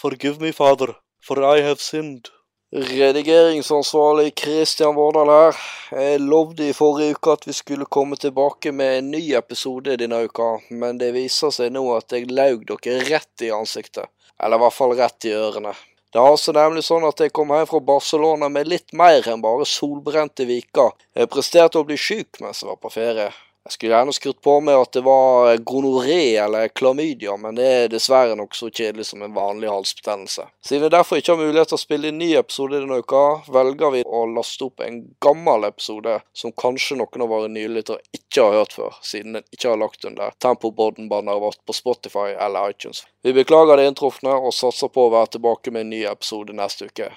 Forgive me, Father, for I have sinned. Redigeringsansvarlig Kristian Vårdal her. Jeg lovde i forrige uke at vi skulle komme tilbake med en ny episode denne uka, men det viser seg nå at jeg laug dere rett i ansiktet. Eller i hvert fall rett i ørene. Det er altså nemlig sånn at jeg kom hjem fra Barcelona med litt mer enn bare solbrente viker. Jeg presterte å bli syk mens jeg var på ferie. Jeg skulle gjerne skrudd på med at det var gonoré eller klamydia, men det er dessverre nok så kjedelig som en vanlig halsbetennelse. Siden vi derfor ikke har mulighet til å spille inn ny episode denne uka, velger vi å laste opp en gammel episode som kanskje noen av våre nylyttere ikke har hørt før, siden den ikke har lagt under Tempobodden-banneret vårt på Spotify eller iTunes. Vi beklager det inntrufne, og satser på å være tilbake med en ny episode neste uke.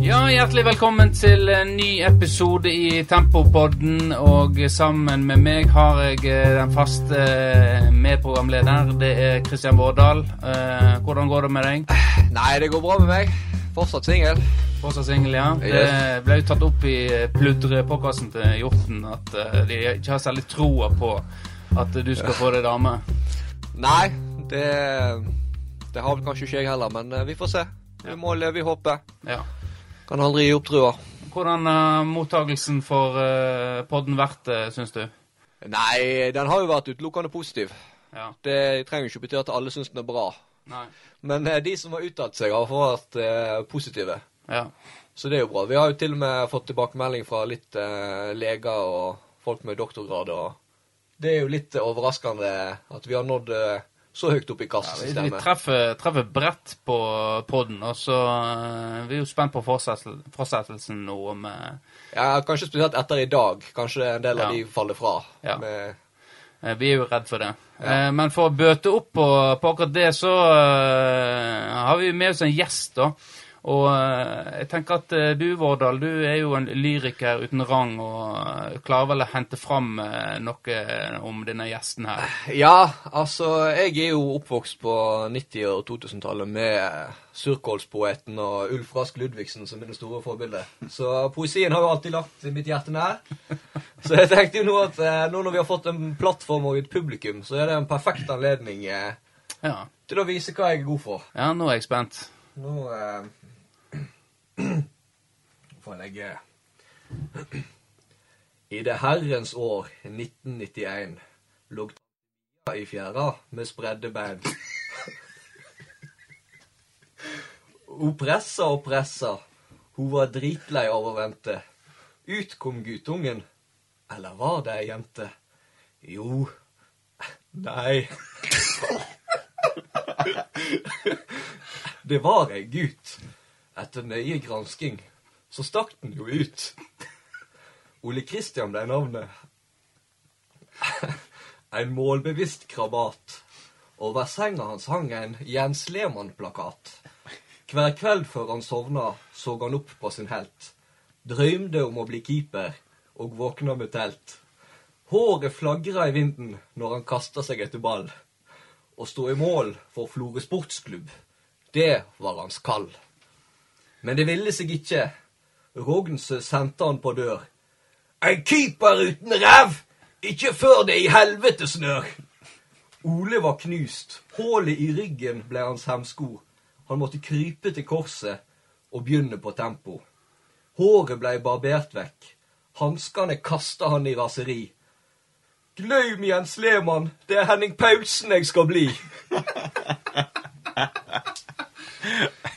Ja, hjertelig velkommen til en ny episode i Tempopodden. Og sammen med meg har jeg eh, den faste eh, medprogramleder. Det er Kristian Vårdal. Eh, hvordan går det med deg? Nei, det går bra med meg. Fortsatt singel. Fortsatt singel, ja. Det ble jo tatt opp i pludrepåkassen til Hjorten at de ikke har særlig troa på at du skal få deg dame. Nei, det, det har vel kanskje ikke jeg heller, men vi får se. Vi må leve i håpet. Ja. Kan aldri gi opp trua. Hvordan har mottagelsen for uh, podden vært, uh, syns du? Nei, den har jo vært utelukkende positiv. Ja. Det trenger ikke bety at alle syns den er bra. Nei. Men eh, de som har uttalt seg, har vært eh, positive. Ja. Så det er jo bra. Vi har jo til og med fått tilbakemelding fra litt eh, leger og folk med doktorgrad. og Det er jo litt overraskende at vi har nådd eh, så høyt opp i Ja, vi, vi treffer, treffer bredt på podden, og så eh, vi er jo spent på fortsettel- fortsettelsen nå med Ja, Kanskje spesielt etter i dag. Kanskje en del av Ja. de faller fra. Ja. Med, eh, Vi er jo redd for det. Ja. Eh, Men for å bøte opp på, på akkurat det, så uh, har vi med oss en gjest, da. Og eh, jeg tenker at eh, du, Vårdal, du er jo en lyriker uten rang, og eh, klarer vel å hente fram noe om denne gjesten her. ja, altså Jeg er jo oppvokst på 90- og 2000-tallet med surkålspoeten og Ulf Rask Ludvigsen som mine store forbilder. Så poesien har jo alltid lagt mitt hjerte nær. Så jeg tenkte jo nå at nå når vi har fått en plattform og et publikum, så er det en perfekt anledning Ja, til å vise hva jeg er god for. ja nå er jeg spent. Nå eh, får jeg legge I det herrens år 1991 lå Tanja i fjæra med spredde bein. Hun pressa og pressa. Hun var dritlei av å vente. Ut kom guttungen. Eller var det ei jente? Jo Nei. Det var ei gutt. Etter nøye gransking så stakk den jo ut. Ole Kristian ble navnet. En målbevisst krabat. Over senga hans hang en Jens Lehmann-plakat. Hver kveld før han sovna, så han opp på sin helt. Drømte om å bli keeper, og våkna med telt. Håret flagra i vinden når han kasta seg etter ball. Å stå i mål for Florø sportsklubb, det var hans kall. Men det ville seg ikke. Rognsø sendte han på dør. En keeper uten ræv! Ikke før det i helvete snør! Ole var knust. Hullet i ryggen ble hans hemsko. Han måtte krype til korset og begynne på tempo. Håret ble barbert vekk. Hanskene kasta han i raseri. Gløym Jens Lehmann, det er Henning Paulsen jeg skal bli.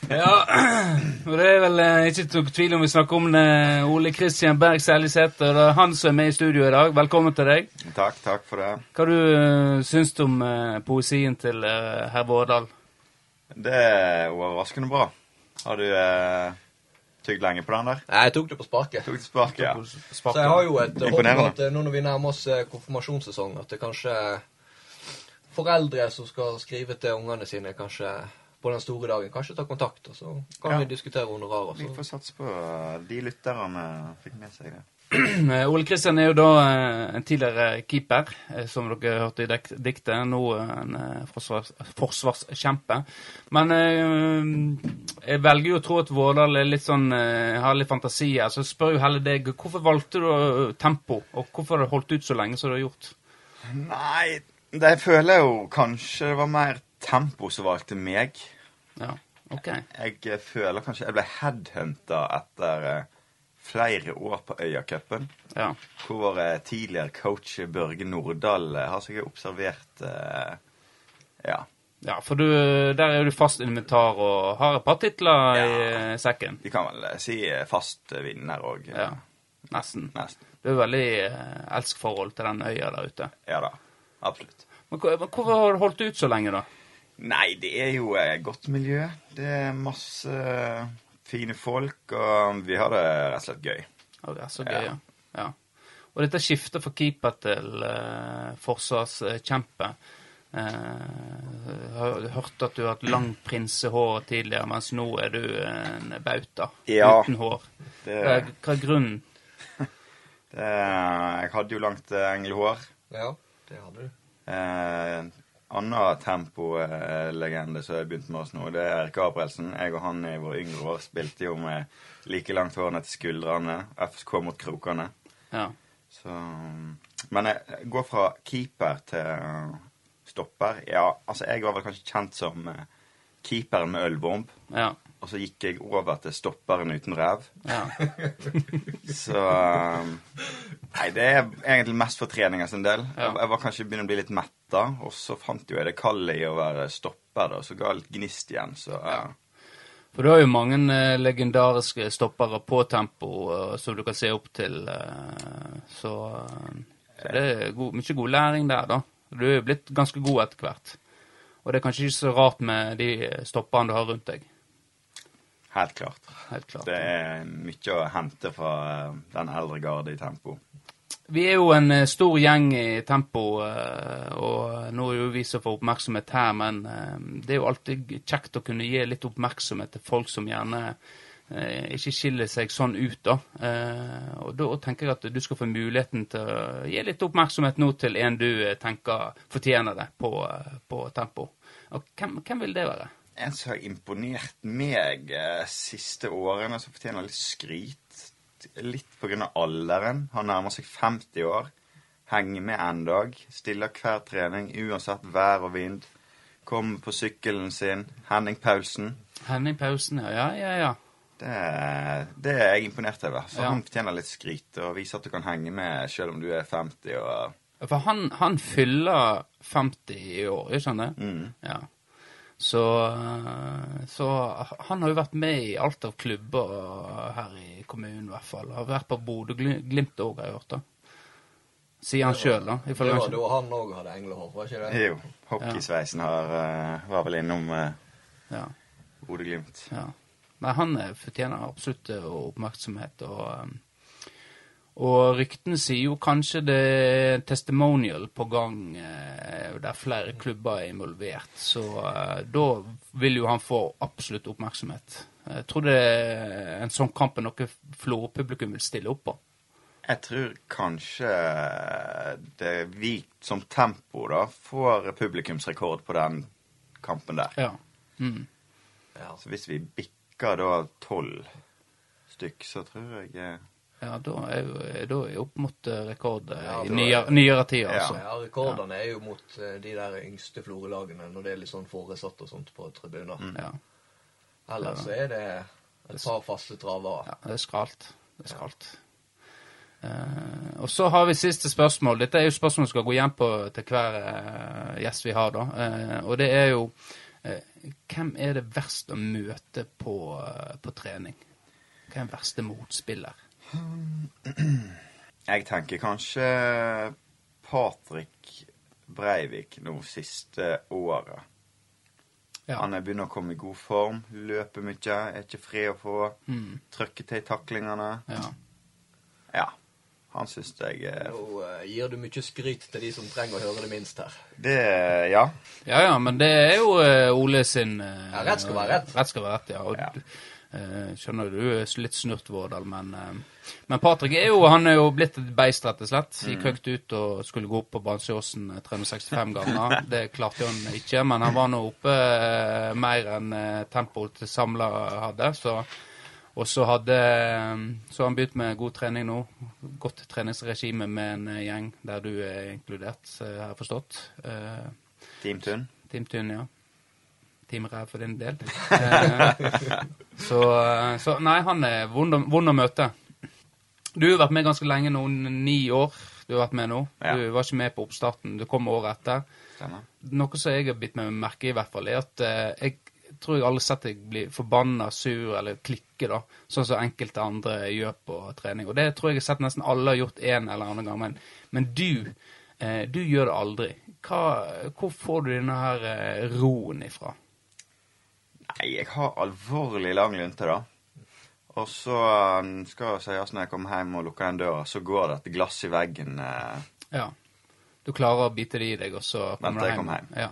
Ja, og det er vel eh, ikke noe tvil om vi snakker om det. Ole Kristian Berg Seljesæter. Det er han som er med i studio i dag. Velkommen til deg. Takk, takk for det. Hva du uh, syns du om eh, poesien til eh, herr Vårdal? Det er overraskende bra. Har du eh, tygd lenge på den der? Nei, jeg tok det på sparket. Tok det sparket, ja. Så jeg har jo et håp om at eh, nå når vi nærmer oss eh, konfirmasjonssesong, at det kanskje foreldre som skal skrive til ungene sine, kanskje på den store dagen, kanskje ta kontakt, og så kan Ja. vi diskutere honorar. Vi får satse på eh, de lytterne fikk med seg det. Eh, Ole Kristian er jo da eh, en tidligere keeper, som dere hørte i diktet. Nå en forsvars forsvarskjempe. Men eh, jeg velger jo å tro at Vårdal er litt sånn, har litt fantasi her. Så jeg spør jo heller deg, hvorfor valgte du tempo? Og hvorfor har du holdt ut så lenge som du har gjort? Nei, det føler jeg jo kanskje det var mer Tempo som valgte meg. Ja, ok. Jeg jeg føler kanskje jeg ble headhunta etter eh, flere år på Øyacupen. Ja. Hvor eh, tidligere coach Børge Nordahl har har sikkert observert eh, Ja. ja, for du, der er jo du fast inventar og har et par titler i eh, sekken. Vi kan vel eh, si eh, fast vinner òg. Ja, nesten. Nesten. Det er veldig elsk forhold til den øya der ute. Ja da. Absolutt. Men men hvorfor har du holdt ut så lenge, da? Nei, det er jo et godt miljø. Det er masse eh, fine folk, og vi har det rett og slett gøy. Ja, det er så gøy, ja. ja. Og dette skiftet fra keeper til uh, forsvarskjempe uh, Har hørt at du har hatt langt prinsehår tidligere, mens nå er du en bauta Ja. uten hår. Det, Hva er, grunnen? det, jeg hadde jo langt eh, englehår. Ja, det hadde du. Eh, Anna tempolegende som har begynt med oss nå, det er Erik Gabrielsen. Jeg og han i våre yngre år spilte jo med like langt hår ned til skuldrene. FSK mot krokene. Ja. Så, men jeg går fra keeper til eh, stopper. Ja, altså jeg var vel kanskje kjent som eh, keeperen med ølbomb. Ja. Og så gikk jeg over til stopperen uten ræv. ja. Så eh, Nei, det er egentlig mest for treninga sin del. Ja. Jeg, jeg var kanskje begynner å bli litt metta, og så fant jo jeg det kallet i å være stopper, da, så ga jeg litt gnist igjen, så ja. For du har jo mange eh, legendariske stoppere på tempo eh, som du kan se opp til. eh, så, så det er god, mye god læring der, da. Du er jo blitt ganske god etter hvert. Og det er kanskje ikke så rart med de stopperne du har rundt deg. Helt klart. Helt klart. Det er mye å hente fra eh, den eldre garde i tempo. Vi er jo en eh, stor gjeng i tempo, eh, og nå er jo vi som får oppmerksomhet her, men det er jo alltid kjekt å kunne gi litt oppmerksomhet til folk som gjerne ikke skiller seg sånn ut, da. Og da tenker jeg at du skal få muligheten til å gi litt oppmerksomhet nå til en du tenker fortjener det på, på tempo. Og hvem, hvem vil det være? En som har imponert meg eh, siste årene, som fortjener litt skryt. Litt av alderen. Han nærmer seg 50 år. Henger med en dag. Stiller hver trening uansett vær og vind. Kommer på sykkelen sin. Henning Paulsen. Henning Pausen, ja. Ja, ja, ja. Det, det er jeg imponert over. For Ja. han fortjener litt skryt. Og viser at du kan henge med selv om du er 50 og For han, han fyller 50 i år, ikke sant det? mm. Ja. Så, eh, så han har jo vært med i alt av klubber her i kommunen, i hvert fall. Har vært på Bodø-Glimt òg, har jeg hørt. da. Sier han sjøl, da. Det var da han òg hadde englehår, var ikke det? Jo, hockeysveisen har, eh, var vel innom uh, ja, Bodø-Glimt. ja. Nei, han eh, fortjener absolutt eh, oppmerksomhet. Og, eh, og ryktene sier jo kanskje det er testimonial på gang eh, der flere klubber er involvert. Så eh, da vil jo han få absolutt oppmerksomhet. Jeg tror det er en sånn kamp er noe Florø-publikum vil stille opp på. Jeg tror kanskje det vi som tempo da får publikumsrekord på den kampen der. Ja. Mm. Ja. Så hvis vi bikker da tolv stykk, så tror jeg eh, Ja, da er jo opp mot eh, rekord eh, Ja, i nyere, nyere tid, altså. Ja, rekordene er jo mot eh, de der yngste Florø-lagene når det er litt sånn foresatt og sånt på tribuner. Ja. Ellers er det et par faste travere. ja, det er skralt. Det er skralt. Uh, og så har vi siste spørsmål. Dette er jo spørsmål vi skal gå igjen på til hver uh, gjest vi har, da. Uh, og det er jo Hvem er det verst å møte på, på trening? Hvem er den verste motspiller? Jeg tenker kanskje Patrick Breivik nå siste året. Ja. Han er begynner å komme i god form, løper mye, er ikke fri å få. Mm, Trykker til i taklingene. ja. Ja. Han syns jeg eh, Nå eh, gir du mye skryt til de som trenger å høre det minst her. Det Ja. Ja, ja, men det er jo eh, Ole sin eh, Ja, rett skal være rett. Rett skal være rett, ja. Og, Ja. eh, skjønner du, du er litt snurt, Vårdal, men eh, Men Patrick er jo, han er jo blitt et beist, rett og slett. Mm. Gikk høyt ut og skulle gå opp på Bansjåsen 365 ganger. Det klarte han ikke, men han var nå oppe eh, mer enn eh, tempoet til samla hadde, så og så hadde Så han begynt med god trening nå. Godt treningsregime med en eh, gjeng der du er inkludert, eh, har jeg forstått. Eh, Team Tun. Team Tun, ja. Team Ræv for din del. Eh, så, eh, så nei, han er vond å møte. Du har vært med ganske lenge nå, ni år. Du har vært med nå. Ja. Du var ikke med på oppstarten. Du kom året etter. Stemmer. Noe som jeg har bitt meg merke i, i hvert fall, er at eh, jeg tror jeg aldri har sett deg bli forbanna, sur eller klikke, da, sånn som enkelte andre gjør på trening. Og det tror jeg jeg har sett nesten alle har gjort en eller annen gang, men, men du eh, du gjør det aldri. Hva, hvor får du denne her eh, roen ifra? Nei, jeg har alvorlig lang lunte, da. Og så um, skal det sies når jeg kommer hjem og lukker igjen døra, så går det et glass i veggen. Eh, Ja. Du klarer å bite det i deg, og så kommer Vent du jeg hjem. kommer hjem. Ja.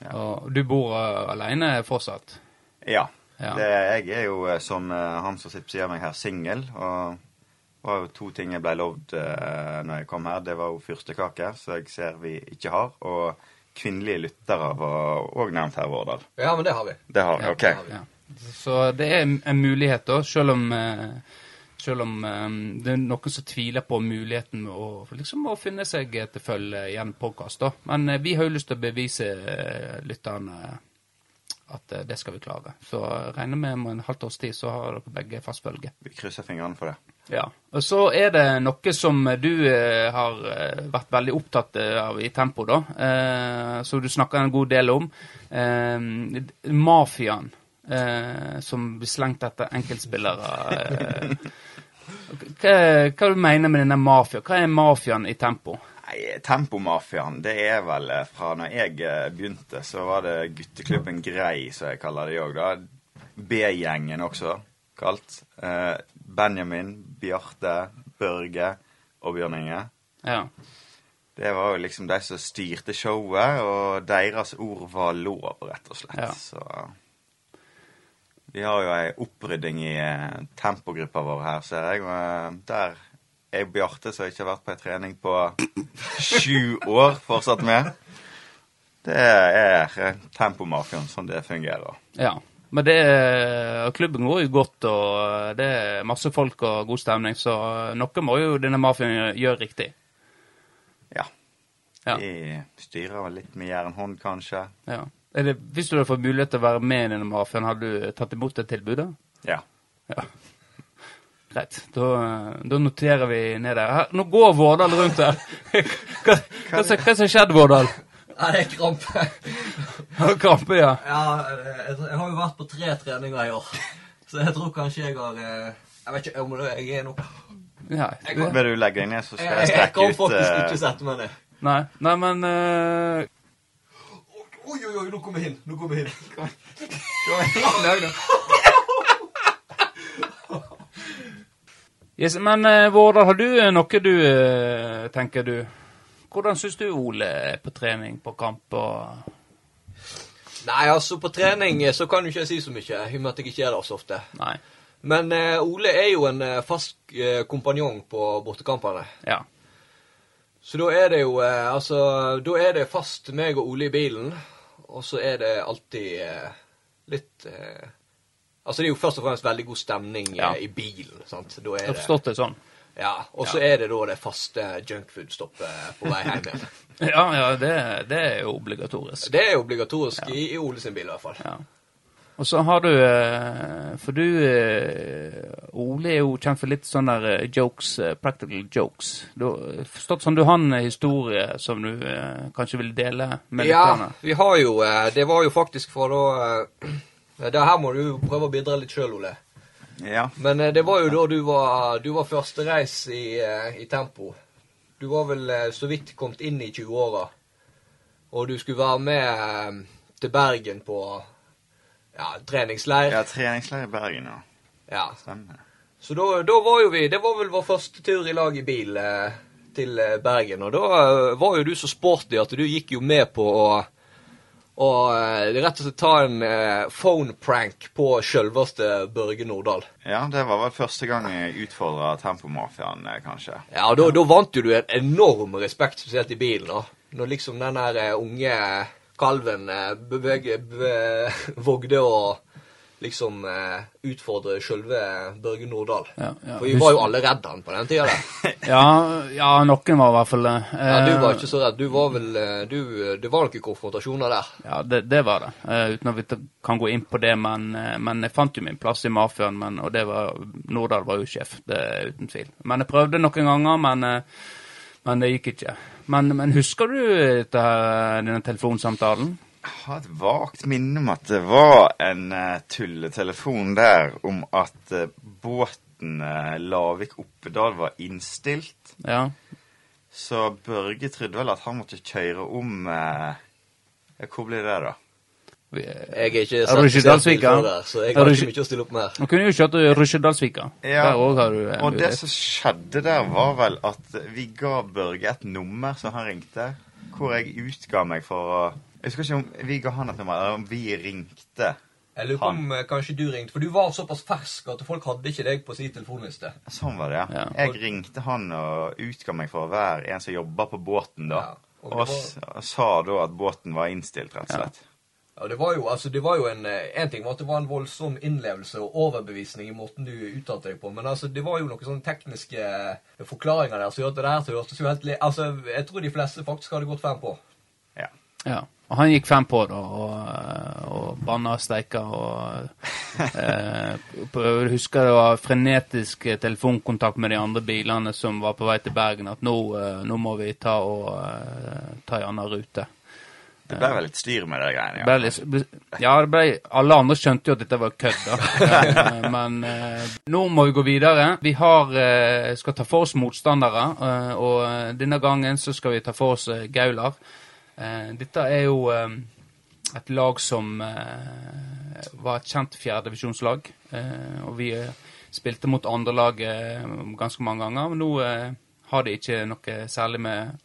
Ja. Og du bor uh, alene fortsatt? ja. Ja. Det, jeg er jo, eh, som eh, han som sitter av meg her, singel. Og det var jo to ting jeg ble lovd uh, når jeg kom her. Det var jo fyrstekake, som jeg ser vi ikke har. Og kvinnelige lyttere var òg nevnt her, Vårdal. Ja, men det har vi. Det har vi, Ja. OK. Ja. Så det er en mulighet, da, selv om eh, selv om eh, det er noen som tviler på muligheten med å, liksom, å finne seg til følge i en podkast. Men eh, vi har jo lyst til å bevise lytterne at det skal vi klare. Så regner med om en halvt års tid så har dere begge fast følge. Vi krysser fingrene for det. Ja. Og så er det noe som du har vært veldig opptatt av i Tempo, da. Eh, som du snakker en god del om. Eh, mafiaen eh, som blir slengt etter enkeltspillere. Eh. Hva, hva du mener med denne mafia? Hva er mafiaen i Tempo? Nei, Tempomafiaen, det er vel eh, fra når jeg eh, begynte, så var det gutteklubben Grei, som jeg kaller det òg, da. B-gjengen også, kalt. Eh, Benjamin, Bjarte, Børge og Bjørn Inge. Ja. Det var jo liksom de som styrte showet, og deres ord var lov, rett og slett. Ja. Så vi har jo ei opprydding i eh, tempogruppa vår her, ser jeg. Og eh, der er Bjarte, som ikke har vært på ei trening på sju år, fortsatt med. Det er eh, tempomafiaen, sånn det fungerer. ja. Men det, er- klubben går jo godt, og det er masse folk og god stemning, så noe må jo denne mafiaen gjøre riktig. Ja. Ja. De styrer litt med jernhånd, kanskje. Ja. Er det, hvis du hadde fått mulighet til å være med i denne mafiaen, hadde du tatt imot det tilbudet? Ja. Ja. Greit. Da, da noterer vi ned der. Her, nå går Vårdal rundt her. Hva, hva, som- har skjedd, Vårdal? Ja, det er krampe. Har du Krampe, ja. Ja, jeg, jeg har jo vært på tre treninger i år. Så jeg tror kanskje jeg har eh, Jeg vet ikke om det jeg er noe ja. Jeg Vil du legge deg ned, så skal Jeg, jeg jeg strekke kan ut faktisk eh, ikke sette meg ned. Nei, nei, men eh, Oi, oi, oi, nå kommer jeg inn. Nå kommer jeg inn. yes, Men uh, Vårdal, har du eh, noe du eh, tenker du Hvordan syns du Ole er på trening, på kamp og Nei, altså, på trening eh, så kan jo ikke jeg si så mye, i og med at jeg ikke er der så ofte. Nei. Men uh, Ole er jo en eh, fast uh, kompanjong på bortekampene. Ja. Så da er det jo uh, Altså, da er det fast meg og Ole i bilen, og så er det alltid eh, litt eh, Altså, det er jo først og fremst veldig god stemning eh, Ja. i bilen, sant. Da Jeg er har det forstått det sånn. Ja. Og så er det da det faste junkfood-stoppet på vei hjem igjen. Ja, ja, det, det er jo obligatorisk. Det er obligatorisk i, i Ole sin bil, i hvert fall. Ja. Og så har du eh, For du eh, Ole er jo kjent for litt sånne eh, jokes, practical jokes. Du har forstått sånn du har en historie som du kanskje vil dele med Ja, lytterne? vi har jo Det var jo faktisk for da Det her må du prøve å bidra litt sjøl, Ole. Ja. Men det var jo da du var, du var førstereis i, i tempo. Du var vel så vidt kommet inn i 20-åra. Og du skulle være med til Bergen på ja, treningsleir. ja, treningsleir i Bergen, ja. Ja. Stemmer. Så da, da var jo vi Det var vel vår første tur i lag i bil eh, til eh, Bergen. Og da eh, var jo du så sporty at du gikk jo med på å og eh, rett og slett ta en eh, phone prank på sjølveste Børge Nordahl. Ja, det var vel første gang jeg utfordra Tempomafiaen, kanskje. Ja, og da, da vant jo du en enorm respekt, spesielt i bilen. da. Når liksom den der unge kalven beveger be, vågde å liksom eh, utfordre sjølve Børge Nordahl. Ja, ja. For vi var jo alle redd han på den tida. Ja, ja, noen var i hvert fall det. Ja, du var Eh, ikke så redd. Du var vel eh, du, Det var noen konfrontasjoner der. Ja, det, det var det. Eh, uten at vi kan gå inn på det, men, eh, men jeg fant jo min plass i mafiaen, men, og det var Nordahl var jo sjef, det er uten tvil. Men jeg prøvde noen ganger, men, eh, men det gikk ikke. Men, men husker du dette, denne telefonsamtalen? Jeg har et vagt minne om at det var en uh, tulletelefon der om at uh, båten uh, Lavik-Oppedal var innstilt. Ja. Så Børge trodde vel at han måtte kjøre om Hvor blir det, da? Jeg er ikke Rusjedalsvika. så jeg har ikke mye å stille opp med. Man kunne jo kjørt Rusjedalsvika. Ja, Der òg har du en Og det som skjedde der, var vel at vi ga Børge et nummer som han ringte, hvor jeg utga meg for å Jeg husker ikke om vi ga han et nummer, eller om vi ringte. Jeg lurer på om eh, kanskje du ringte, for du var såpass fersk at folk hadde ikke deg på sin telefonliste. Sånn var det, ja. Ja. Jeg ringte han og utga meg for å være en som jobba på båten da. Ja, og Og var- sa da at båten var innstilt, rett og slett. Ja, det var jo, altså, det var jo en, eh, en ting var at det var en voldsom innlevelse og overbevisning i måten du uttalte deg på, men altså, det var jo noen sånne tekniske eh, forklaringer der som gjorde at det her hørtes jo helt. Altså, jeg tror de fleste faktisk hadde gått fem på. Ja. Ja. Og han gikk fem på, da, og, og banna og steika og eh, husker det var frenetisk telefonkontakt med de andre bilene som var på vei til Bergen, at nå, eh, nå må vi ta og eh, ta en annen rute. Det ble vel litt styr med det greiene. Ja, ble Ja, ble, alle andre skjønte jo at dette var kødd, da. Eh, Men eh, nå må vi gå videre. Vi har, eh, skal ta for oss motstandere, og denne gangen så skal vi ta for oss Gaular. Dette er jo et lag som var et kjent fjerdedivisjonslag, og vi spilte mot andre lag ganske mange ganger, men nå har de ikke noe særlig med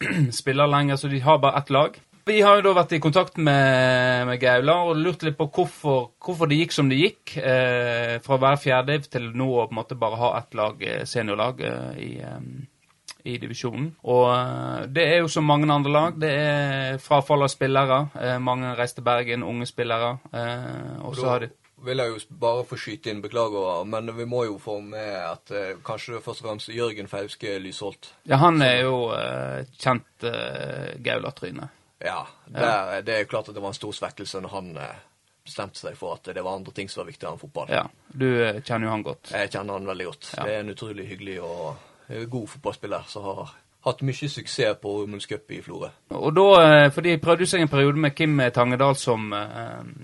spiller lenger, så de har bare ett lag. Vi har jo da vært i kontakt med, med Gaula og lurt litt på hvorfor, hvorfor det gikk som det gikk. Eh, fra å være fjerdediv til nå å på en måte bare ha ett lag, eh, seniorlag, eh, i, eh, i divisjonen. Og det er jo som mange andre lag. Det er frafall av spillere. Eh, mange reiste til Bergen, unge spillere. Eh, og så har de vil jeg jo bare få skyte inn, beklager, men vi må jo få med at eh, kanskje først og fremst Jørgen Fauske Lysholt. Ja, han er jo eh, kjent eh, Gaula-tryne. Ja, der, det er jo klart at det var en stor svekkelse når han eh, bestemte seg for at det var andre ting som var viktigere enn fotball. Ja, du eh, kjenner jo han godt. Jeg kjenner han veldig godt. Ja. Det er en utrolig hyggelig og eh, god fotballspiller som har hatt mye suksess på Women's Cup i Florø. Og da, for de prøvde seg en periode med Kim Tangedal som,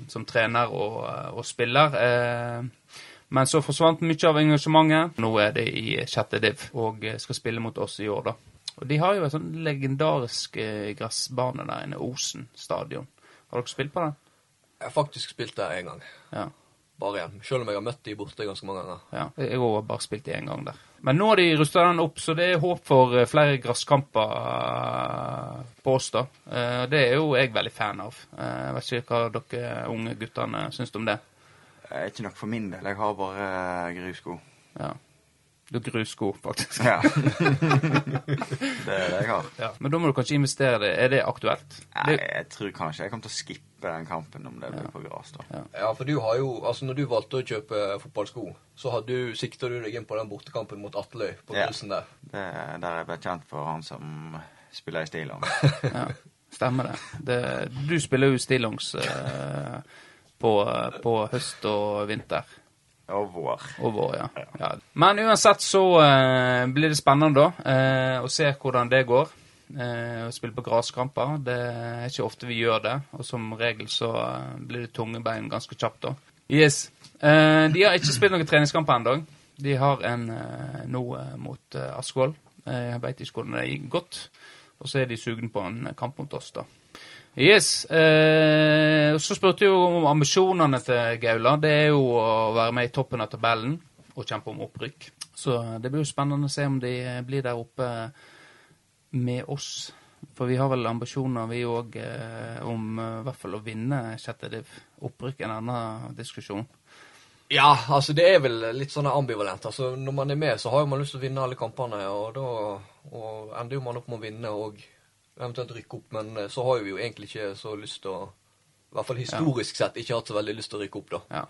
som trener og, og spiller. Men så forsvant mye av engasjementet. Nå er det i sjette div og skal spille mot oss i år, da. Og de har jo en sånn legendarisk eh, gressbane der inne, Osen stadion. Har dere spilt på den? Jeg har faktisk spilt der én gang. Ja. Bare igjen. Selv om jeg har møtt de borte ganske mange ganger. ja. Jeg har bare spilt én gang der. Men nå har de rusta den opp, så det er håp for eh, flere gresskamper eh, på oss, da. Det er jo jeg veldig fan av. Jeg vet ikke hva dere unge guttene syns om det. Ikke nok for min del. Jeg har bare grusko. grussko. Ja. Du har grussko, faktisk. Ja. det er det jeg har. Ja. Men da må du kanskje investere det. Er det aktuelt? Nei, jeg tror kanskje jeg kommer til å skippe den kampen om det blir på gress, Ja. Ja, for du har jo, altså når du valgte å kjøpe fotballsko, så hadde, du, sikta du deg inn på den bortekampen mot Atløy på Ja. Grisen der. Det er der jeg ble kjent for han som spiller i stillongs. ja. Stemmer det. det. Du spiller jo stillongs eh, på, på høst og vinter. Og vår. Og vår, ja. ja. Men uansett så eh, blir det spennende da, eh, å se hvordan det går. Eh, å spille på gresskamper. Det er ikke ofte vi gjør det, og som regel så eh, blir det tunge bein ganske kjapt da. Yes. Eh, de har ikke spilt noen treningskamper ennå. De har en eh, nå mot Askvoll. Jeg veit ikke hvordan det gikk godt. Og så er de sugne på en kamp mot oss, da. Yes. Eh, så spurte jeg om ambisjonene til Gaula. Det er jo å være med i toppen av tabellen og kjempe om opprykk. Så det blir jo spennende å se om de blir der oppe med oss. For vi har vel ambisjoner, vi òg, eh, om eh, i hvert fall å vinne sjette div. Opprykk en annen diskusjon. Ja, altså det er vel litt sånn ambivalent. Altså Når man er med, så har man lyst til å vinne alle kampene, og da og ender jo man opp med å vinne og eventuelt rykke opp, men eh, så har vi jo egentlig ikke så lyst til å i hvert fall historisk sett, ikke hatt så veldig lyst til å rykke opp, da. Ja.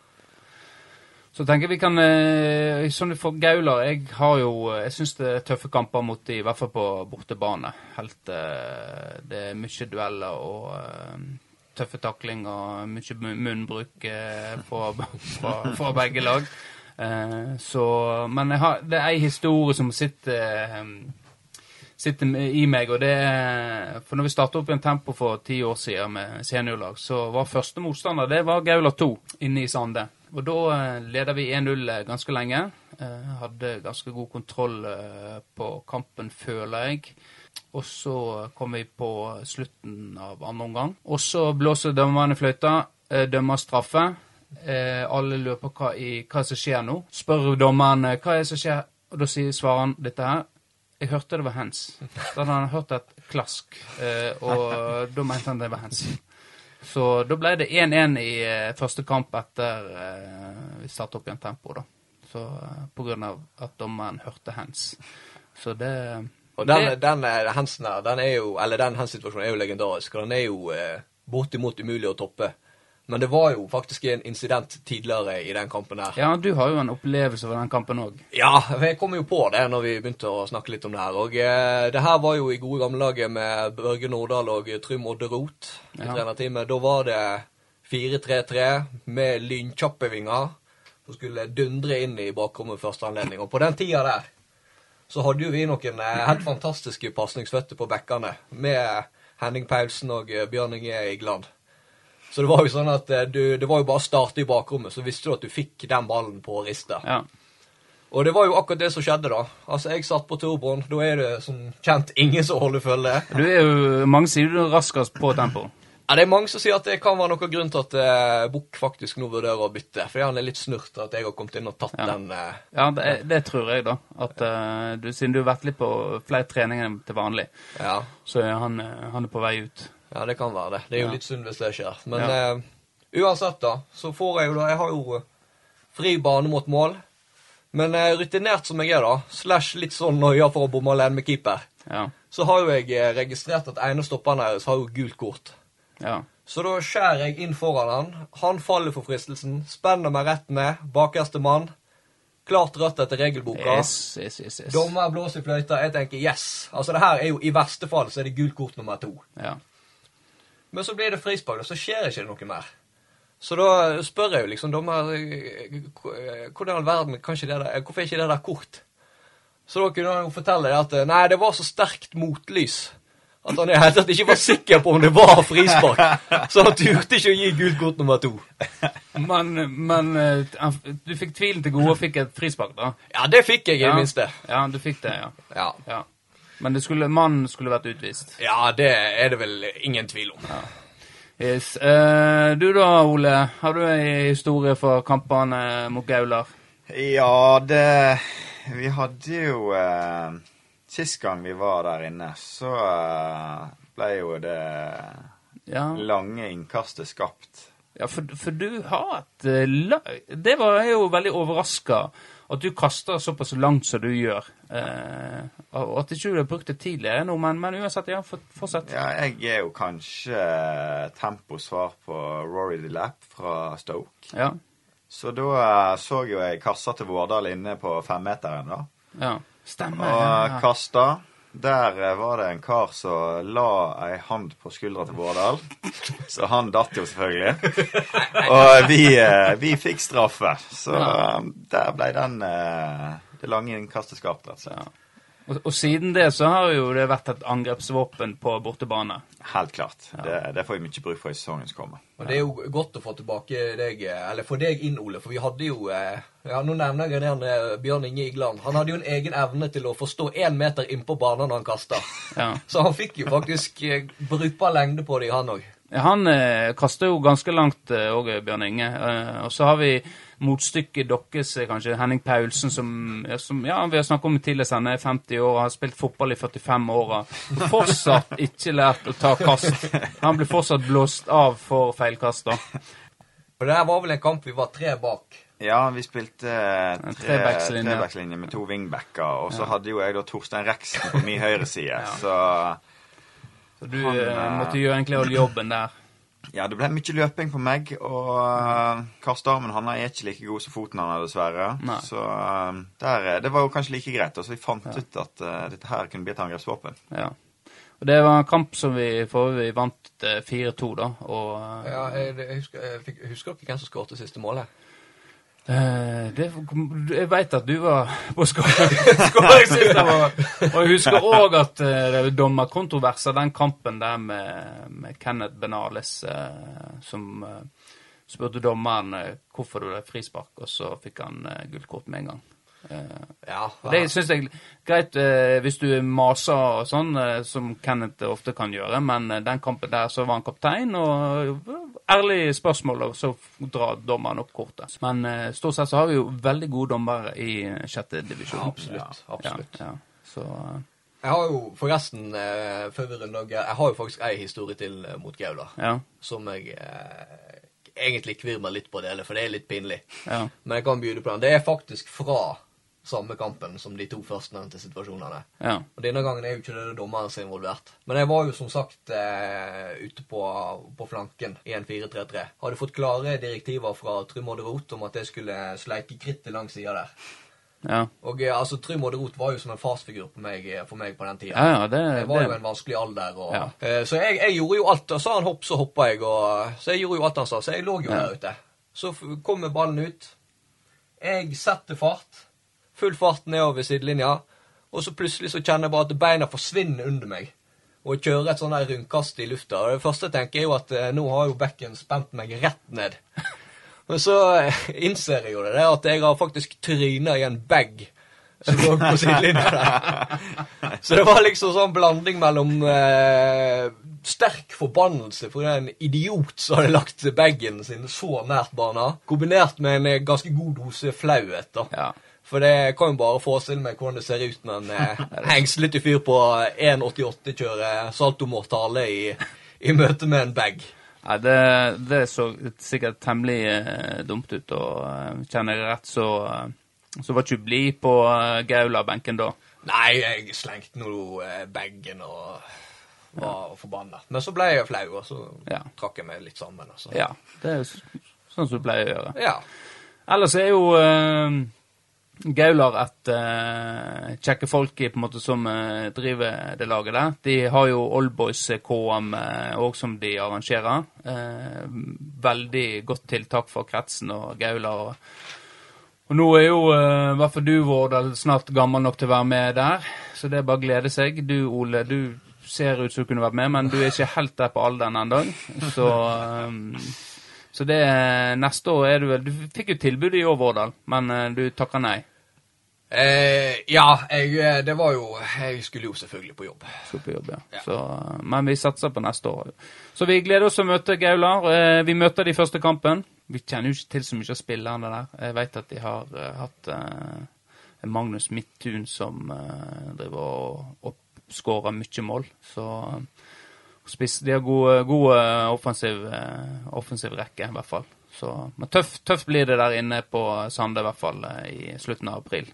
Så tenker vi kan eh, Sånn for Gaular Jeg har jo Jeg syns det er tøffe kamper mot de, i hvert fall på bortebane. Helt eh, Det er mye dueller og eh, tøffe takling og mye munnbruk eh, fra, fra, fra begge lag. Eh, så Men jeg har, det er ei historie som sitter eh, sitter i meg, og det er For når vi startet opp i en tempo for ti år siden med seniorlag, så var første motstander det var Gaula 2 inne i Sande. Og da eh, leda vi 1-0 ganske lenge. Eh, hadde ganske god kontroll eh, på kampen, føler jeg. Og så kom vi på slutten av andre omgang. Og så blåser dommerne fløyta, eh, dømmer straffe. Eh, alle lurer på hva, i, hva som skjer nå. Spør dommeren eh, hva er det som skjer, og da sier svareren dette her. Jeg hørte det var hands. Da hadde han hørt et klask, eh, og da mente han det var hands. Så da ble det 1-1 i eh, første kamp etter eh, vi startet opp igjen tempo, da. Så på grunn av at dommeren hørte hands. Så det Og den, det, den Hansen her, den er jo, eller den hands-situasjonen er jo legendarisk. og Den er jo bortimot umulig å toppe. Men det var jo faktisk en incident tidligere i den kampen der. Ja, du har jo en opplevelse over den kampen òg. Ja, jeg kom jo på det når vi begynte å snakke litt om det her. Og eh, det her var jo i gode gamle dager med Børge Nordahl og Trym Odde Roth i Ja. trenerteamet. Da var det 4-3-3 med lynkjappe vinger som skulle dundre inn i bakrommet første anledning. Og på den tida der så hadde jo vi noen eh, helt fantastiske pasningsføtter på bekkene med Henning Paulsen og eh, Bjørn Inge Igland. Så det var jo sånn at eh, du, det var jo bare å starte i bakrommet, så visste du at du fikk den ballen på ristet. Ja. Og det var jo akkurat det som skjedde, da. Altså, jeg satt på turboen. Da er det som kjent ingen som holder følge. Du er jo Mange sier du er raskest på tempo. Ja, det er mange som sier at det kan være noen grunn til at eh, Bukk faktisk nå vurderer å bytte. Fordi han er litt snurt at jeg har kommet inn og tatt Ja. den eh, Ja, det, det tror jeg, da. At eh, du, Siden du har vært litt på flere treninger enn til vanlig, Ja. så han, eh, han er på vei ut. Ja, det kan være det. Det er jo Ja. litt synd hvis det skjer. Men Ja. eh, uansett, da, så får jeg jo da Jeg har jo fri bane mot mål. Men eh, rutinert som jeg er, da, slash litt sånn nøya for å bomme alene med keeper, Ja. så har jo jeg eh, registrert at ene stopperen deres har jo gult kort. ja. Så da skjærer jeg inn foran han. Han faller for fristelsen. Spenner meg rett ned. Bakerste mann. Klart rødt etter regelboka. Yes, yes, yes, yes. Dommer blåser i fløyta. Jeg tenker yes. Altså det her er jo I verste fall så er det gult kort nummer to. Ja. Men så blir det frispark, og så skjer ikke det noe mer. Så da spør jeg jo liksom dommer eh, Hvordan i all verden kan ikke det der, Hvorfor er ikke det der kort? Så da kunne han jo fortelle at eh, nei, det var så sterkt motlys at han i det hele tatt ikke var sikker på om det var frispark. Så han turte ikke å gi gult kort nummer to. Men, men eh, du fikk tvilen til gode og fikk et frispark, da? Ja, det fikk jeg i Ja. minste. Ja, du fikk det, ja. Ja. ja. Men det skulle, mannen skulle vært utvist. ja, det er det vel ingen tvil om. Yes. Eh, du da, Ole. Har du ei historie for kampene mot Gaular? Ja, det Vi hadde jo eh, Sist gang vi var der inne, så eh, ble jo det Ja, lange innkastet skapt. ja for, for du har et eh, Det var jeg jo veldig overraska. At du kaster såpass langt som du gjør. Eh, og at ikke du har brukt det tidligere nå, men, men uansett, ja, fortsett. Ja, jeg er jo kanskje temposvar på Rory the Lap fra Stoke. Ja. Så da eh, så jo jeg kassa til Vårdal inne på femmeteren, da. ja. Stemmer. Og kasta. Der eh, var det en kar som la ei hand på skuldra til Bårdal. Så han datt jo selvfølgelig. Og vi, eh, vi fikk straffe. Så eh, der ble den det lange innkastet skapt, rett og slett. Ja. Og, og siden det så har jo det vært et angrepsvåpen på bortebane. Helt klart. Det, det får vi mye bruk for i sesongen som kommer. Og det er jo godt å få tilbake deg, eller få deg inn, Ole, for vi hadde jo eh, ja, Nå nevner jeg den eh, Bjørn Inge Igland. Han hadde jo en egen evne til å forstå én meter innpå banen når han kasta. Ja. Så han fikk jo faktisk eh, brukbar lengde på det, han òg. Han eh, kaster jo ganske langt òg, Bjørn Inge. Eh, og så har vi motstykket deres, eh, kanskje Henning Paulsen, som, som ja, vi har snakket om tidligere, han er 50 år og har spilt fotball i 45 år. og Fortsatt ikke lært å ta kast. Han blir fortsatt blåst av for feilkast. da. Og det her var vel en kamp vi var tre bak. Ja, vi spilte eh, tre, trebackslinje. trebackslinje med to wingbacker. Og så hadde jo jeg da Torstein Reksen på min høyre side. Så Så du Han, eh, eh, måtte gjøre egentlig all jobben der. Ja, det ble mye løping på meg, og uh, kastearmen han er ikke like god som foten han er, dessverre. Nei. Så uh, der, eh, det var jo kanskje like greit. Altså, vi fant ut at uh, dette her kunne bli et angrepsvåpen. Ja. Og det var en kamp som vi for vi vant eh, 4-2, da. Og eh, Ja, jeg, jeg husker, jeg fikk, husker dere hvem som skåret siste målet? Eh, det, Jeg veit at du var på skåring sist. Og jeg husker òg at eh, det var dommerkontroverser, den kampen der med, med Kenneth Benales, eh, som spurte dommeren hvorfor det ble frispark, og så fikk han gullkort med en gang. Eh, Ja, Det syns jeg greit eh, hvis du maser og sånn, eh, som Kenneth ofte kan gjøre, men den kampen der så var han kaptein, og ærlig spørsmål, og så drar dommeren opp kortet. Men stort sett så har vi jo veldig gode dommere i sjette divisjon. Ja, absolutt, absolutt. Ja, ja. Så Jeg har jo forresten, før vi runder av, jeg har jo faktisk ei historie til mot Gaula. ja. Som jeg egentlig kvir meg litt på å dele, for det er litt pinlig. ja. Men jeg kan begynne på den. Det er faktisk fra samme kampen som de to førstnevnte situasjonene. ja. Og Denne gangen er jo ikke det dommeren som er involvert. Men jeg var jo som sagt eh, ute på, på flanken i en 4-3-3. Hadde fått klare direktiver fra Trym Odde Roth om at jeg skulle sleike krittet langs sida der. ja. Og eh, altså, Trym Odde Roth var jo som en farsfigur for meg, eh, for meg på den tida. Ja, ja, det, Jeg var jo en vanskelig alder. Og, eh, så jeg, jeg gjorde jo alt. Og sa han hopp, så hoppa jeg. Og, så jeg gjorde jo alt han sa. Så jeg lå jo der ute. Så kommer ballen ut. Jeg setter fart. Full fart nedover sidelinja. Og så plutselig så kjenner jeg bare at beina forsvinner under meg. Og jeg kjører et sånn rundkast i lufta. Og det første jeg tenker, er jo at eh, nå har jo bekken spent meg rett ned. Men så eh, innser jeg jo det, det at jeg har faktisk tryna i en bag som lå på sidelinja der. Så det var liksom sånn blanding mellom eh, sterk forbannelse for en idiot som hadde lagt bagen sin så nært barna, kombinert med en ganske god dose flauhet. da. Ja. For det kan jo bare forestille meg hvordan det ser ut når en eh, hengslete fyr på 1,88 kjører saltomortale i, i møte med en bag. Nei, det, det så sikkert temmelig eh, dumt ut, og eh, kjenner jeg rett, så, eh, så var ikke du blid på eh, Gaula-benken da. Nei, jeg slengte nå eh, bagen og var forbanna. Men så ble jeg flau, og så Ja. trakk jeg meg litt sammen. Altså. Ja, det er sånn som du pleier å gjøre. Ja. Ellers er jo uh, Gaular et uh, kjekke folk i, på en måte som uh, driver det laget der. De har jo Oldboys KM òg som de arrangerer. Eh, veldig godt tiltak for kretsen og Gaular. Og, og nå er jo eh, i hvert fall du, Vårdal, snart gammel nok til å være med der. Så det er bare å glede seg. Du, Ole, du ser ut som du kunne vært med, men du er ikke helt der på alderen ennå. Så eh, så det neste år er du vel Du fikk jo tilbud i år, Vårdal, men eh, du takka nei. Eh, ja, jeg, eh, det var jo Jeg skulle jo selvfølgelig på jobb. Skulle på jobb, ja. Ja. Så, eh, men vi satser på neste år. Så vi gleder oss til å møte Gaular. Eh, Vi møter de første kampen. Vi kjenner jo ikke til så mye av spillerne der. Jeg vet at de har eh, hatt eh, Magnus Midtun som eh, driver og oppskårer mye mål. Så eh, spiss, de har god, god eh, offensiv, eh, offensiv rekke, i hvert fall. Så, men tøft, tøft blir det der inne på Sande, i hvert fall eh, i slutten av april.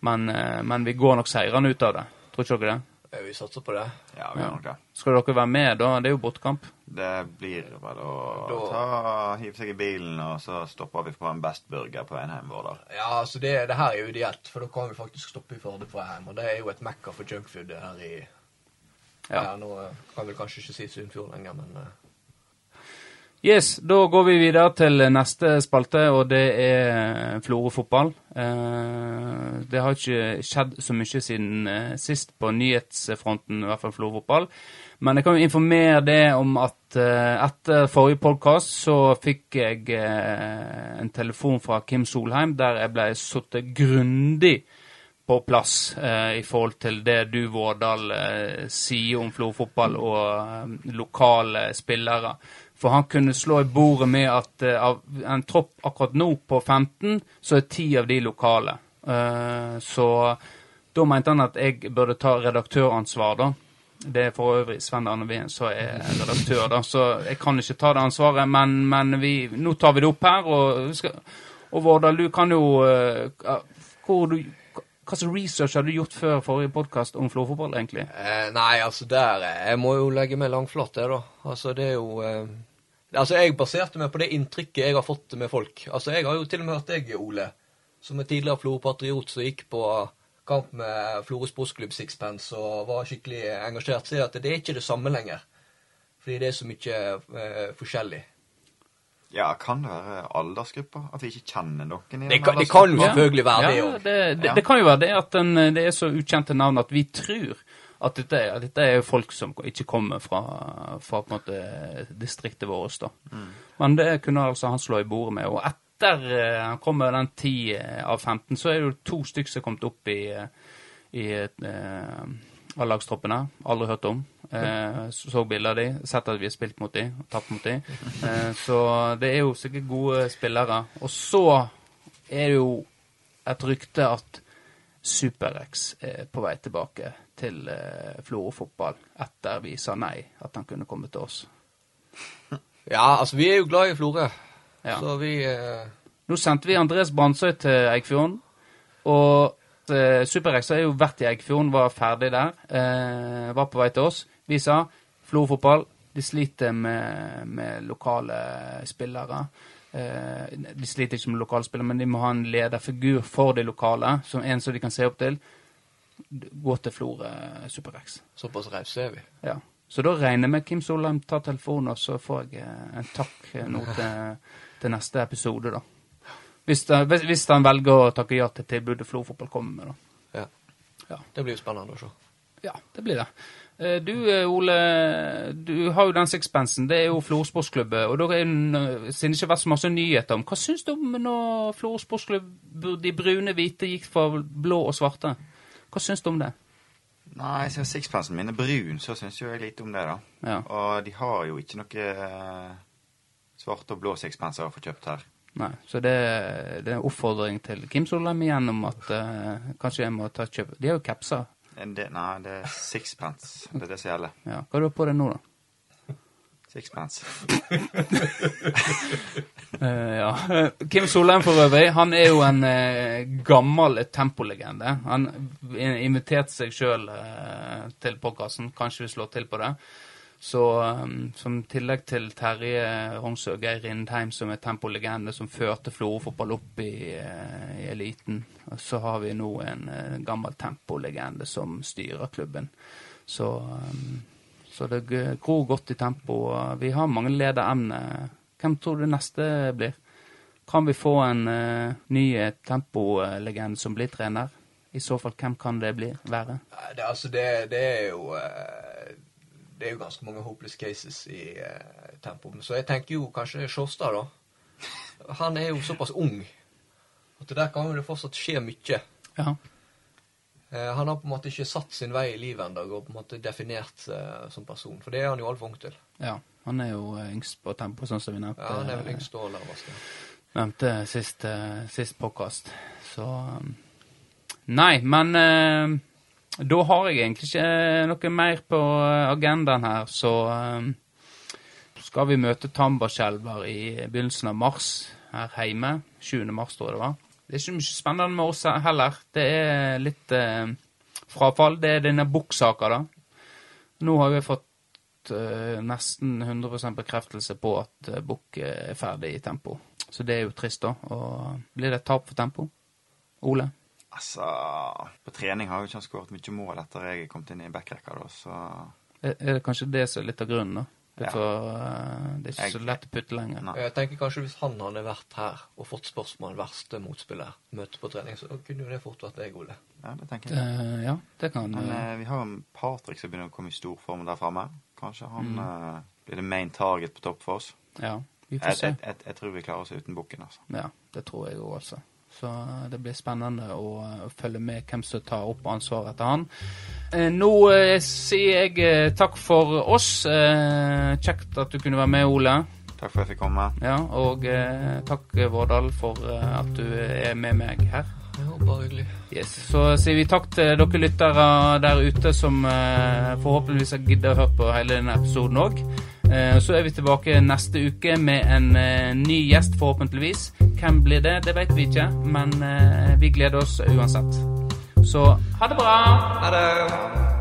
Men, eh, men vi går nok seirende ut av det. Tror ikke dere det? Eh, Vi satser på det. Ja, vi gjør nok det. Skal dere være med da? Det er jo bortekamp. Det blir vel å Da- ta, hive seg i bilen, og så stopper vi på en Best Burger på veien hjem vår. Ja, altså det, det her er jo ideelt, for da kan vi faktisk stoppe i Førde på vei hjem. Og det er jo et mekka for junkfood her i Ja, Ja. nå eh, kan vi kanskje ikke si Sunnfjord lenger, men eh, Yes, da går vi videre til neste spalte, og det er Florø fotball. Eh, det har ikke skjedd så mye siden eh, sist på nyhetsfronten, i hvert fall Florø fotball. Men jeg kan jo informere det om at eh, etter forrige podkast så fikk jeg eh, en telefon fra Kim Solheim der jeg ble satt grundig på plass eh, i forhold til det du, Vårdal, eh, sier om Florfotball og eh, lokale spillere. For han kunne slå i bordet med at eh, av en tropp akkurat nå på 15, så er ti av de lokale. Eh, så da mente han at jeg burde ta redaktøransvar, da. Det er for øvrig Sven Arne Wien som er redaktør, da, så jeg kan ikke ta det ansvaret. Men, men vi, nå tar vi det opp her, og, og Vårdal, du kan jo eh, hvor du, Hva slags research har du gjort før forrige podkast om florfotball, egentlig? eh, Nei, altså der eh, Jeg må jo legge meg langflat, det, da. Altså, det er jo eh, Altså, Jeg baserte meg på det inntrykket jeg har fått med folk. Altså, Jeg har jo til og med hørt deg, Ole, som er tidligere Florø-patriot som gikk på kamp med Florø sportsklubb Sixpence og var skikkelig engasjert, sier at det er ikke det samme lenger. Fordi det er så mye eh, forskjellig. Ja, kan det være aldersgrupper? At vi ikke kjenner noen i Det den kan, det kan jo selvfølgelig være det Ja, det, det, Ja. det kan jo være det at den, det er så ukjente navn at vi tror at dette, at dette er folk som ikke kommer fra, fra på en måte distriktet vårt. da. Men det kunne altså han slå i bordet med. Og etter eh, han kom med den 10 av 15, så er det jo to stykker som er kommet opp i, i, i eh, A-lagstroppene. Aldri hørt om. Eh, så bilder av de, sett at vi har spilt mot de, og tapt mot de. Eh, så det er jo sikkert gode spillere. Og så er det jo et rykte at Super-X er på vei tilbake til eh, Florø fotball etter vi sa nei, at han kunne komme til oss. Ja, altså, vi er jo glad i Florø. Ja. Så vi eh, Nå sendte vi Andres Brandsøy til Eikfjorden, og eh, Super-X har jo vært i Eikfjorden, var ferdig der, eh, var på vei til oss. Vi sa Florø fotball, de sliter med, med lokale spillere. Eh, de sliter ikke med lokalspillere, men de må ha en lederfigur for de lokale, som en som de kan se opp til. Gå til Florø Super-X. Såpass rause er vi. Ja. Så da regner jeg med Kim Solheim tar telefonen, og så får jeg eh, en takk eh, nå til, til neste episode, da. Hvis, hvis, han velger å takke ja til tilbudet Flo fotball kommer med, da. Ja. Ja. Det blir jo spennende å se. Ja, det blir det. Eh, Du, eh, Ole, du har jo den sixpensen. Det er jo Florø sportsklubb. Og da er det, siden det ikke har vært så masse nyheter om Hva syns du om når Florø sportsklubb, de brune hvite, gikk for blå og svarte? Hva syns du om det? Nei, siden sixpensen min er brun, så syns jeg lite om det, da. Ja. Og de har jo ikke noe eh, svarte og blå sixpenser å få kjøpt her. Nei, så det, det er en oppfordring til Kim Solheim igjen om at uh, kanskje jeg må ta kjøp. De har jo capser. Del- nei, det er sixpence. Det er det som gjelder. Ja. Hva har du på deg nå, da? Sixpence. uh, ja. Eh, Kim Solheim for øvrig, han er jo en uh, gammel tempolegende. Han in- inviterte seg sjøl uh, til podkasten. Kanskje vi slår til på det. Så um, som tillegg til Terje Rongsø og Geir Rindheim, som er tempolegende, som førte Florø fotball opp i, uh, i eliten, så har vi nå en uh, gammel tempolegende som styrer klubben. Så, um, så det gror godt i tempo. og Vi har mange lederemner. Hvem tror du neste blir? Kan vi få en uh, ny eh, tempolegende som blir trener? I så fall, hvem kan det bli, være? Det, altså, det, det er jo eh, Det er jo ganske mange hopeless cases i eh, tempo. Så jeg tenker jo kanskje Sjåstad, da. Han er jo såpass ung at der kan det fortsatt skje mye. Ja. Eh, han har på en måte ikke satt sin vei i livet ennå og på en måte definert seg som person. For det er han jo altfor ung til. ja. Han er jo eh, yngst på tempo, sånn som vi nevnte. Ja, Han er vel yngst og nærmest. ja. nevnte sist, eh, sist påkast. Så um, Nei, men eh, da har jeg egentlig ikke eh, noe mer på eh, agendaen her, så um, skal vi møte Tambarskjelver i begynnelsen av mars her hjemme. 7. mars, tror jeg det var. Det er ikke mye spennende med oss heller. Det er litt eh, frafall. Det er denne Bukk-saka, da. Nå har vi fått eh, nesten 100% bekreftelse på at uh, Bukk er ferdig i tempo. Så det er jo trist, da. Og blir det et tap for tempo? Ole? Altså, på trening har jo ikke han skåret mye mål etter jeg kom inn i backrekka, da, så Er er det kanskje det som er litt av grunnen, da? Det er, Ja. for, uh, det er ikke Jeg- så lett å putte lenger. Nei. Jeg tenker kanskje Hvis han hadde vært her og fått spørsmål verste motspiller møte på trening, så kunne jo det fort vært deg, Ole. ja, det tenker jeg. Eh, ja, det kan Men eh, vi har en Patrick som begynner å komme i storform der framme. Kanskje han Mm. uh, blir det main target på topp for oss. Ja, vi får Jeg, se. jeg, jeg, jeg tror vi klarer oss uten bukken, altså. Ja, det tror jeg òg, altså. Så det blir spennende å, følge med hvem som tar opp ansvaret etter han. Eh, nå eh, sier jeg eh, takk for oss. Eh, kjekt at du kunne være med, Ole. Takk for at jeg fikk komme. Ja, og eh, takk, Vårdal, for at du er med meg her. Ja, bare hyggelig. Yes. Så sier vi takk til dere lyttere der ute som forhåpentligvis har giddet å høre på hele denne episoden òg. Eh, så er vi tilbake neste uke med en eh, ny gjest, forhåpentligvis. Hvem blir det? Det vet vi ikke, men eh, vi gleder oss uansett. Så ha det bra! Ha det!